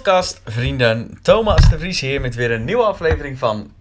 podcast vrienden. Thomas de Vries hier met weer een nieuwe aflevering van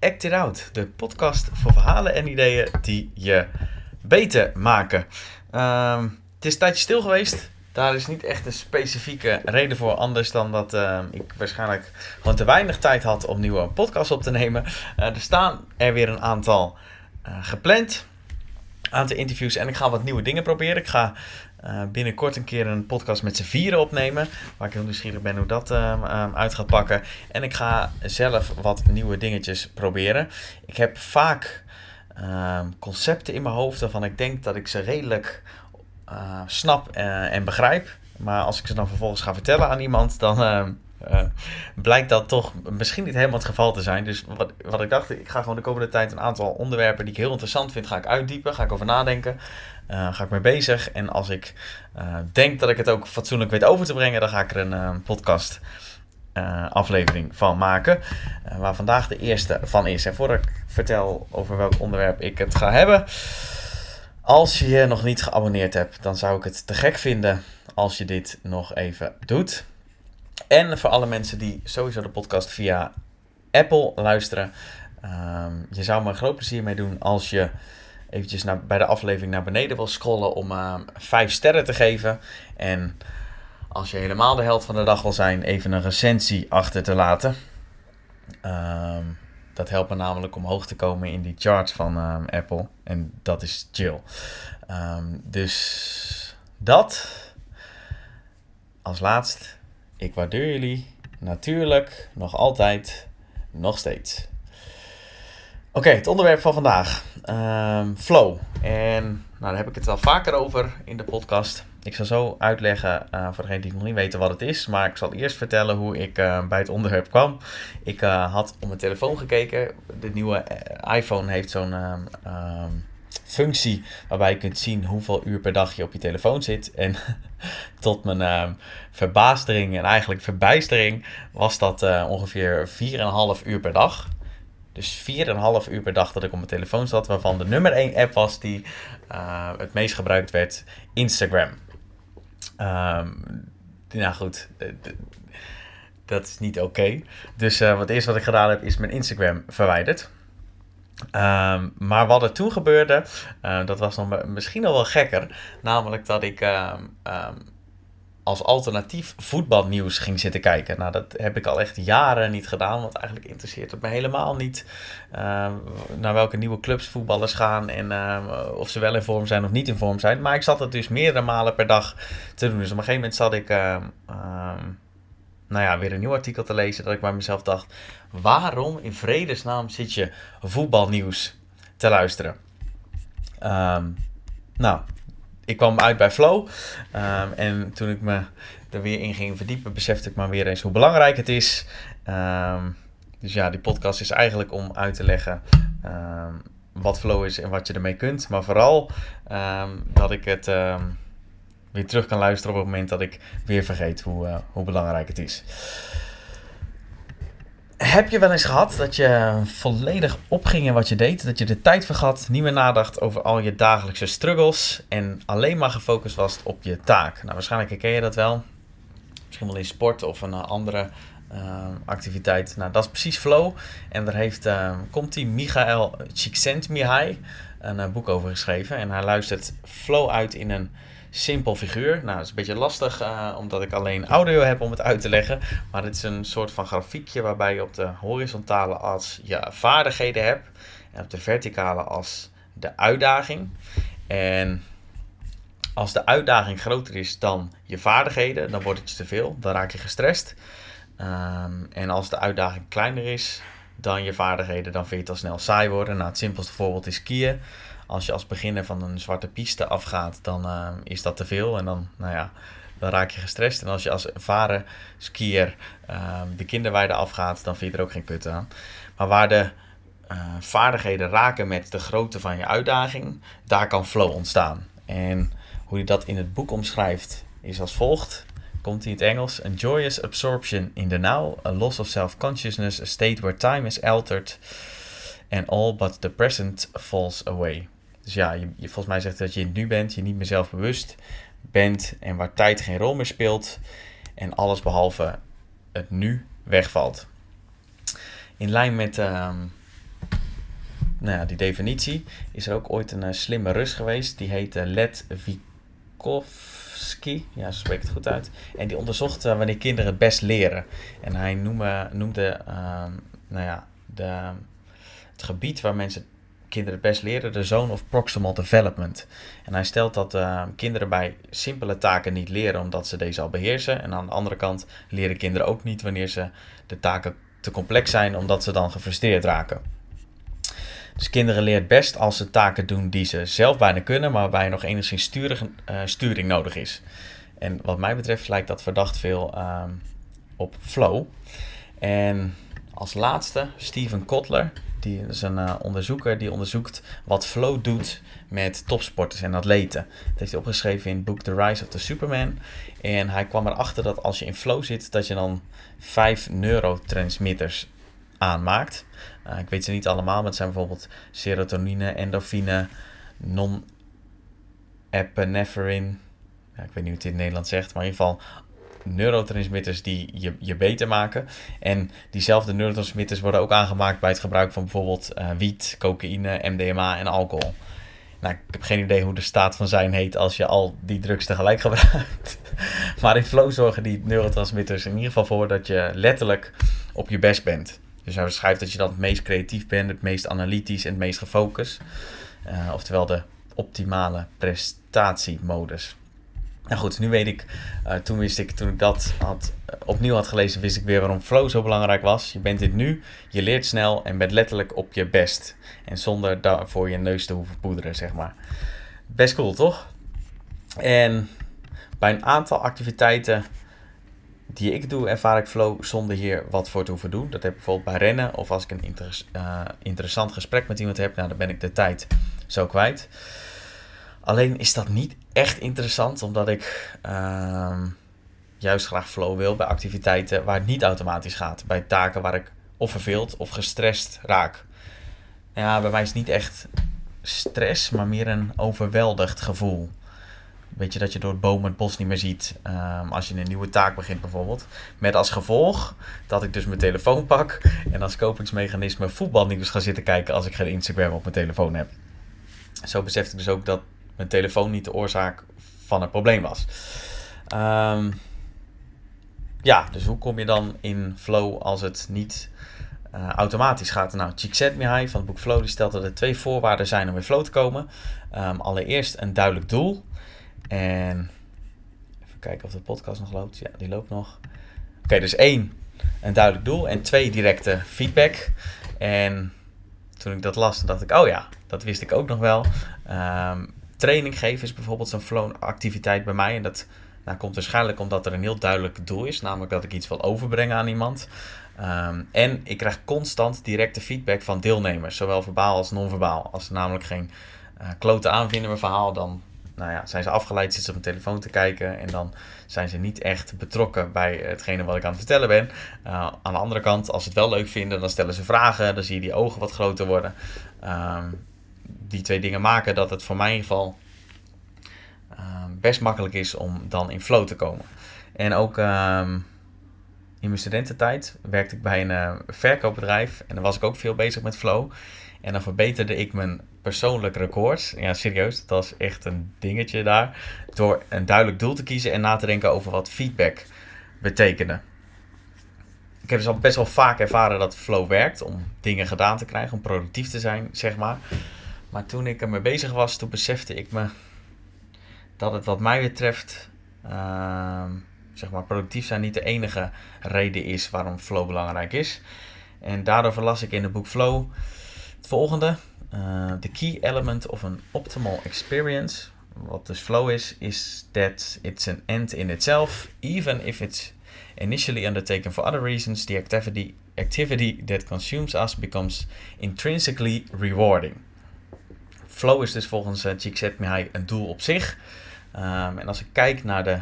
Act It Out. De podcast voor verhalen en ideeën die je beter maken. Ehm, het is een tijdje stil geweest. Daar is niet echt een specifieke reden voor, anders dan dat ehm, ik waarschijnlijk gewoon te weinig tijd had om nieuwe podcasts op te nemen. Eh, er staan er weer een aantal uh, gepland, aantal interviews en ik ga wat nieuwe dingen proberen. Ik ga uh, binnenkort een keer een podcast met z'n vieren opnemen. Waar ik heel nieuwsgierig ben hoe dat uh, uit gaat pakken. En ik ga zelf wat nieuwe dingetjes proberen. Ik heb vaak ehm, concepten in mijn hoofd waarvan ik denk dat ik ze redelijk uh, snap en begrijp. Maar als ik ze dan vervolgens ga vertellen aan iemand, dan ehm, blijkt dat toch misschien niet helemaal het geval te zijn. Dus wat, wat ik dacht, ik ga gewoon de komende tijd een aantal onderwerpen die ik heel interessant vind, ga ik uitdiepen, ga ik over nadenken. Uh, ga ik mee bezig. En als ik uh, denk dat ik het ook fatsoenlijk weet over te brengen, dan ga ik er een uh, podcast aflevering van maken. waar vandaag de eerste van is. En voordat ik vertel over welk onderwerp ik het ga hebben. Als je je nog niet geabonneerd hebt, dan zou ik het te gek vinden als je dit nog even doet. En voor alle mensen die sowieso de podcast via Apple luisteren. Ehm, je zou me een groot plezier mee doen als je eventjes naar, bij de aflevering naar beneden wil scrollen om uh, vijf sterren te geven. En als je helemaal de held van de dag wil zijn, even een recensie achter te laten. Um, dat helpt me namelijk om hoog te komen in die charts van um, Apple. En dat is chill. Dus dat. Als laatst, ik waardeer jullie natuurlijk nog altijd, nog steeds. Oké, het onderwerp van vandaag. Um, flow. En nou, daar heb ik het wel vaker over in de podcast. Ik zal zo uitleggen uh, voor degenen die nog niet weten wat het is. Maar ik zal eerst vertellen hoe ik uh, bij het onderwerp kwam. Ik uh, had op mijn telefoon gekeken. De nieuwe iPhone heeft zo'n um, functie waarbij je kunt zien hoeveel uur per dag je op je telefoon zit. En tot mijn verbazing en eigenlijk verbijstering was dat ongeveer 4,5 uur per dag. Dus 4,5 uur per dag dat ik op mijn telefoon zat, waarvan de nummer 1 app was die uh, het meest gebruikt werd, Instagram. Um, nou goed, dat is niet oké. Dus uh, wat eerst wat ik gedaan heb, is mijn Instagram verwijderd. Um, maar wat er toen gebeurde, dat was nog misschien al wel gekker. Namelijk dat ik um, als alternatief voetbalnieuws ging zitten kijken. Nou, dat heb ik al echt jaren niet gedaan, want eigenlijk interesseert het me helemaal niet uh, naar welke nieuwe clubs voetballers gaan en uh, of ze wel in vorm zijn of niet in vorm zijn. Maar ik zat het dus meerdere malen per dag te doen. Dus op een gegeven moment zat ik, uh, nou ja, weer een nieuw artikel te lezen dat ik bij mezelf dacht, waarom in vredesnaam zit je voetbalnieuws te luisteren? Nou, ik kwam uit bij Flow. Um, en toen ik me er weer in ging verdiepen, besefte ik maar weer eens hoe belangrijk het is. Um, dus ja, die podcast is eigenlijk om uit te leggen um, wat Flow is en wat je ermee kunt. Maar vooral dat ik het weer terug kan luisteren op het moment dat ik weer vergeet hoe, uh, hoe belangrijk het is. Heb je wel eens gehad dat je volledig opging in wat je deed? Dat je de tijd vergat, niet meer nadacht over al je dagelijkse struggles en alleen maar gefocust was op je taak? Nou, waarschijnlijk herken je dat wel. Misschien wel in sport of een andere uh, activiteit. Nou, dat is precies flow. En daar heeft, uh, komt die Michael Csikszentmihalyi een boek over geschreven. En hij luistert flow uit in een simpel figuur. Nou, dat is een beetje lastig, uh, omdat ik alleen audio heb om het uit te leggen. Maar het is een soort van grafiekje waarbij je op de horizontale as je vaardigheden hebt. En op de verticale as de uitdaging. En als de uitdaging groter is dan je vaardigheden, dan wordt het te veel. Dan raak je gestrest. Um, en als de uitdaging kleiner is dan je vaardigheden, dan vind je het al snel saai worden. Nou, het simpelste voorbeeld is skiën als je als beginner van een zwarte piste afgaat, dan uh, is dat te veel. En dan, nou ja, dan raak je gestrest. En als je als ervaren skier uh, de kinderweide afgaat, dan vind je er ook geen kut aan. Maar waar de uh, vaardigheden raken met de grootte van je uitdaging, daar kan flow ontstaan. En hoe je dat in het boek omschrijft, is als volgt. Komt in het Engels. A joyous absorption in the now, a loss of self-consciousness, a state where time is altered, and all but the present falls away. Dus ja, je, je, volgens mij zegt dat je het nu bent, je niet meer zelfbewust bent en waar tijd geen rol meer speelt. En alles behalve het nu wegvalt. In lijn met ehm, nou ja, die definitie is er ook ooit een slimme Rus geweest. Die heette Led Ja, zo spreekt het goed uit. En die onderzocht wanneer kinderen het best leren. En hij noemde, noemde ehm, nou ja, de, het gebied waar mensen kinderen het best leren, de zone of proximal development. En hij stelt dat uh, kinderen bij simpele taken niet leren omdat ze deze al beheersen. En aan de andere kant leren kinderen ook niet wanneer ze de taken te complex zijn, omdat ze dan gefrustreerd raken. Dus kinderen leren best als ze taken doen die ze zelf bijna kunnen, maar waarbij nog enigszins uh, sturing nodig is. En wat mij betreft lijkt dat verdacht veel uh, op flow. En als laatste Steven Kotler, die is een uh, onderzoeker die onderzoekt wat flow doet met topsporters en atleten. Dat heeft hij opgeschreven in het boek The Rise of the Superman. En hij kwam erachter dat als je in flow zit, dat je dan vijf neurotransmitters aanmaakt. Uh, ik weet ze niet allemaal, maar het zijn bijvoorbeeld serotonine, endorfine, non-epinephrine. Ik weet niet hoe het in het Nederlands zegt, maar in ieder geval neurotransmitters die je, je beter maken. En diezelfde neurotransmitters worden ook aangemaakt bij het gebruik van bijvoorbeeld uh, wiet, cocaïne, MDMA en alcohol. Nou, ik heb geen idee hoe de staat van zijn heet als je al die drugs tegelijk gebruikt. maar in flow zorgen die neurotransmitters in ieder geval voor dat je letterlijk op je best bent. Dus hij beschrijft dat je dan het meest creatief bent, het meest analytisch en het meest gefocust. Uh, oftewel de optimale prestatiemodus. Nou goed, nu weet ik, uh, toen wist ik, toen dat had, uh, opnieuw had gelezen, wist ik weer waarom flow zo belangrijk was. Je bent dit nu, je leert snel en bent letterlijk op je best. En zonder daarvoor je neus te hoeven poederen, zeg maar. Best cool, toch? En bij een aantal activiteiten die ik doe, ervaar ik flow zonder hier wat voor te hoeven doen. Dat heb ik bijvoorbeeld bij rennen of als ik een uh, interessant gesprek met iemand heb, nou, dan ben ik de tijd zo kwijt. Alleen is dat niet echt interessant, omdat ik uh, juist graag flow wil bij activiteiten waar het niet automatisch gaat. Bij taken waar ik of verveeld of gestrest raak. Ja, bij mij is het niet echt stress, maar meer een overweldigd gevoel. Weet je dat je door het bomen het bos niet meer ziet um, als je een nieuwe taak begint bijvoorbeeld. Met als gevolg dat ik dus mijn telefoon pak en als kopingsmechanisme voetbalnieuws ga zitten kijken als ik geen Instagram op mijn telefoon heb. Zo besefte ik dus ook dat mijn telefoon niet de oorzaak van het probleem was. Um, ja, dus hoe kom je dan in flow als het niet uh, automatish gaat? Nou, Csikszentmihalyi van het boek Flow die stelt dat er twee voorwaarden zijn om in flow te komen. Um, allereerst een duidelijk doel. En even kijken of de podcast nog loopt. Ja, die loopt nog. Oké, dus één, een duidelijk doel. En twee, directe feedback. En toen ik dat las, dacht ik, oh ja, dat wist ik ook nog wel. Um, training geven is bijvoorbeeld zo'n flow activiteit bij mij. En dat nou, komt waarschijnlijk omdat er een heel duidelijk doel is. Namelijk dat ik iets wil overbrengen aan iemand. Um, en ik krijg constant directe feedback van deelnemers. Zowel verbaal als non-verbaal. Als ze namelijk geen uh, klote aanvinden mijn verhaal, dan nou ja, zijn ze afgeleid, zitten ze op hun telefoon te kijken. En dan zijn ze niet echt betrokken bij hetgene wat ik aan het vertellen ben. Uh, aan de andere kant, als ze het wel leuk vinden, dan stellen ze vragen. Dan zie je die ogen wat groter worden. Um, die twee dingen maken dat het voor mij in ieder geval uh, best makkelijk is om dan in flow te komen. En ook um, in mijn studententijd werkte ik bij een uh, verkoopbedrijf en dan was ik ook veel bezig met flow. En dan verbeterde ik mijn persoonlijk record. Ja, serieus, dat was echt een dingetje daar. Door een duidelijk doel te kiezen en na te denken over wat feedback betekende. Ik heb dus al best wel vaak ervaren dat flow werkt om dingen gedaan te krijgen, om productief te zijn, zeg maar. Maar toen ik ermee bezig was, toen besefte ik me dat het wat mij betreft, uh, zeg maar, productief zijn niet de enige reden is waarom flow belangrijk is. En daardoor verlas ik in het boek Flow het volgende. Uh, the key element of an optimal experience, wat dus flow is, is that it's an end in itself, even if it's initially undertaken for other reasons, the activity, activity that consumes us becomes intrinsically rewarding. Flow is dus volgens uh, Csikszentmihalyi een doel op zich. Um, en als ik kijk naar de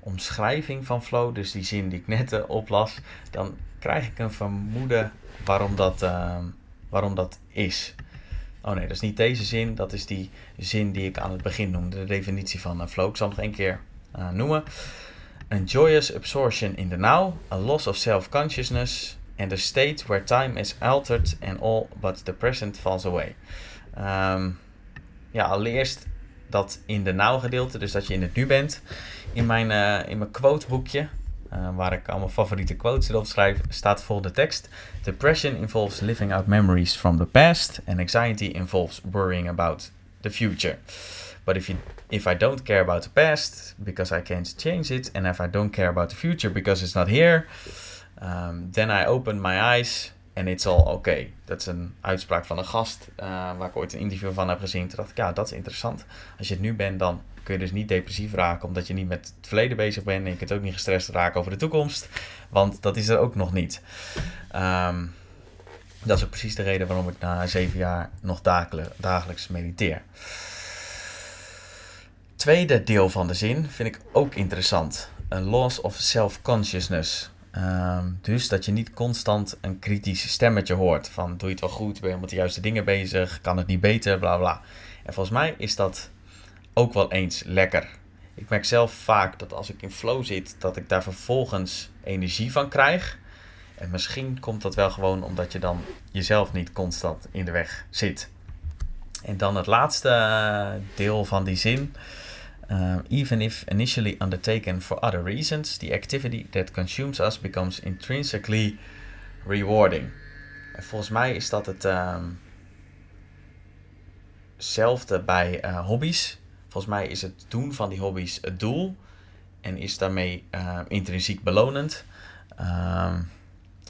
omschrijving van flow, dus die zin die ik net uh, oplas, dan krijg ik een vermoeden waarom dat, uh, waarom dat is. Oh nee, dat is niet deze zin, dat is die zin die ik aan het begin noemde, de definitie van flow. Ik zal nog één keer noemen. a joyous absorption in the now, a loss of self-consciousness, and a state where time is altered and all but the present falls away. Ehm, ja, allereerst dat in de now gedeelte, dus dat je in het nu bent. In mijn, uh, in mijn quoteboekje, uh, waar ik allemaal favoriete quotes erop schrijf, staat vol de tekst. Depression involves living out memories from the past and anxiety involves worrying about the future. But if you if I don't care about the past because I can't change it, and if I don't care about the future because it's not here, um, then I open my eyes and it's all okay. Dat is een uitspraak van een gast uh, waar ik ooit een interview van heb gezien. Toen dacht ik, ja, dat is interessant. Als je het nu bent, dan kun je dus niet depressief raken omdat je niet met het verleden bezig bent. En je kunt ook niet gestrest raken over de toekomst, want dat is er ook nog niet. Um, dat is ook precies de reden waarom ik na zeven jaar nog dagelijks mediteer. Tweede deel van de zin vind ik ook interessant. A loss of self-consciousness. Um, dus dat je niet constant een kritisch stemmetje hoort van doe je het wel goed, ben je met de juiste dingen bezig, kan het niet beter, bla bla. En volgens mij is dat ook wel eens lekker. Ik merk zelf vaak dat als ik in flow zit, dat ik daar vervolgens energie van krijg. En misschien komt dat wel gewoon omdat je dan jezelf niet constant in de weg zit. En dan het laatste deel van die zin. Uh, even if initially undertaken for other reasons, the activity that consumes us becomes intrinsically rewarding. En volgens mij is dat hetzelfde ehm, bij uh, hobby's. Volgens mij is het doen van die hobby's het doel en is daarmee uh, intrinsiek belonend. Um,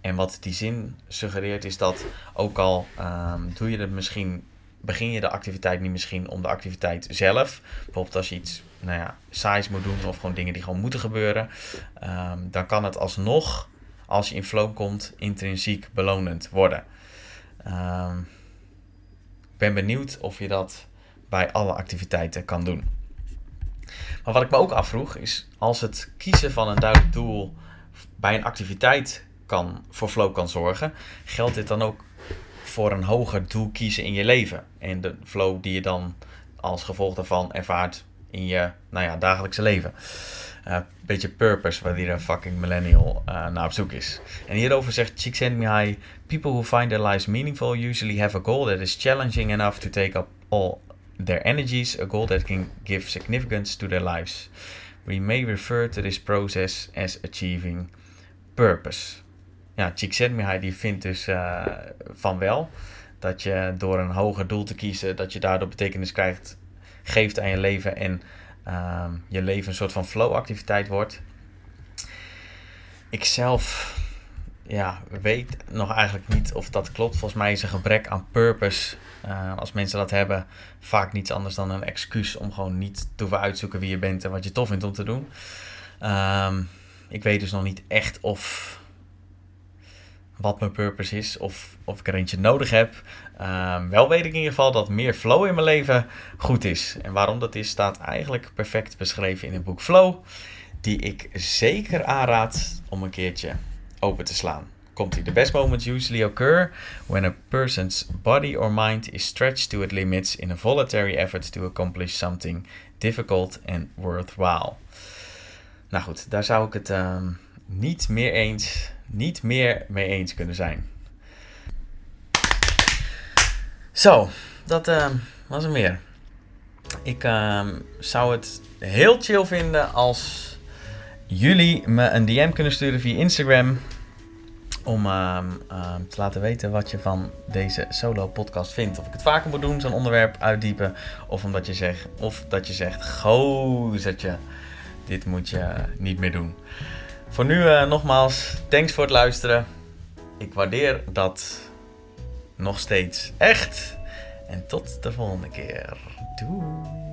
en wat die zin suggereert is dat ook al um, doe je het misschien begin je de activiteit niet misschien om de activiteit zelf. Bijvoorbeeld als je iets nou ja, saais moet doen of gewoon dingen die gewoon moeten gebeuren. Um, dan kan het alsnog, als je in flow komt, intrinsiek belonend worden. Um, ik ben benieuwd of je dat bij alle activiteiten kan doen. Maar wat ik me ook afvroeg is, als het kiezen van een duidelijk doel bij een activiteit kan, voor flow kan zorgen, geldt dit dan ook voor een hoger doel kiezen in je leven. En de flow die je dan als gevolg daarvan ervaart in je nou ja, dagelijkse leven. Een uh, beetje purpose, waar die fucking millennial uh, naar op zoek is. En hierover zegt Csikszentmihalyi... People who find their lives meaningful usually have a goal that is challenging enough to take up all their energies. A goal that can give significance to their lives. We may refer to this process as achieving purpose ja, Csikszentmihalyi die vindt dus uh, van wel. Dat je door een hoger doel te kiezen, dat je daardoor betekenis krijgt, geeft aan je leven en uh, je leven een soort van flow-activiteit wordt. Ik zelf ja, weet nog eigenlijk niet of dat klopt. Volgens mij is een gebrek aan purpose, uh, als mensen dat hebben, vaak niets anders dan een excuus om gewoon niet te hoeven uitzoeken wie je bent en wat je tof vindt om te doen. Um, ik weet dus nog niet echt of wat mijn purpose is of of ik er eentje nodig heb. Um, wel weet ik in ieder geval dat meer flow in mijn leven goed is. En waarom dat is, staat eigenlijk perfect beschreven in het boek Flow, die ik zeker aanraad om een keertje open te slaan. Komt ie. The best moments usually occur when a person's body or mind is stretched to its limits in a voluntary effort to accomplish something difficult and worthwhile. Nou goed, daar zou ik het um, niet meer eens niet meer mee eens kunnen zijn. Zo, dat uh, was hem weer. Ik uh, zou het heel chill vinden als jullie me een DM kunnen sturen via Instagram. Om uh, te laten weten wat je van deze solo podcast vindt. Of ik het vaker moet doen, zo'n onderwerp uitdiepen. Of omdat je zegt, of dat je zegt, gozertje, dit moet je niet meer doen. Voor nu uh, nogmaals, thanks voor het luisteren. Ik waardeer dat nog steeds echt. En tot de volgende keer. Doei.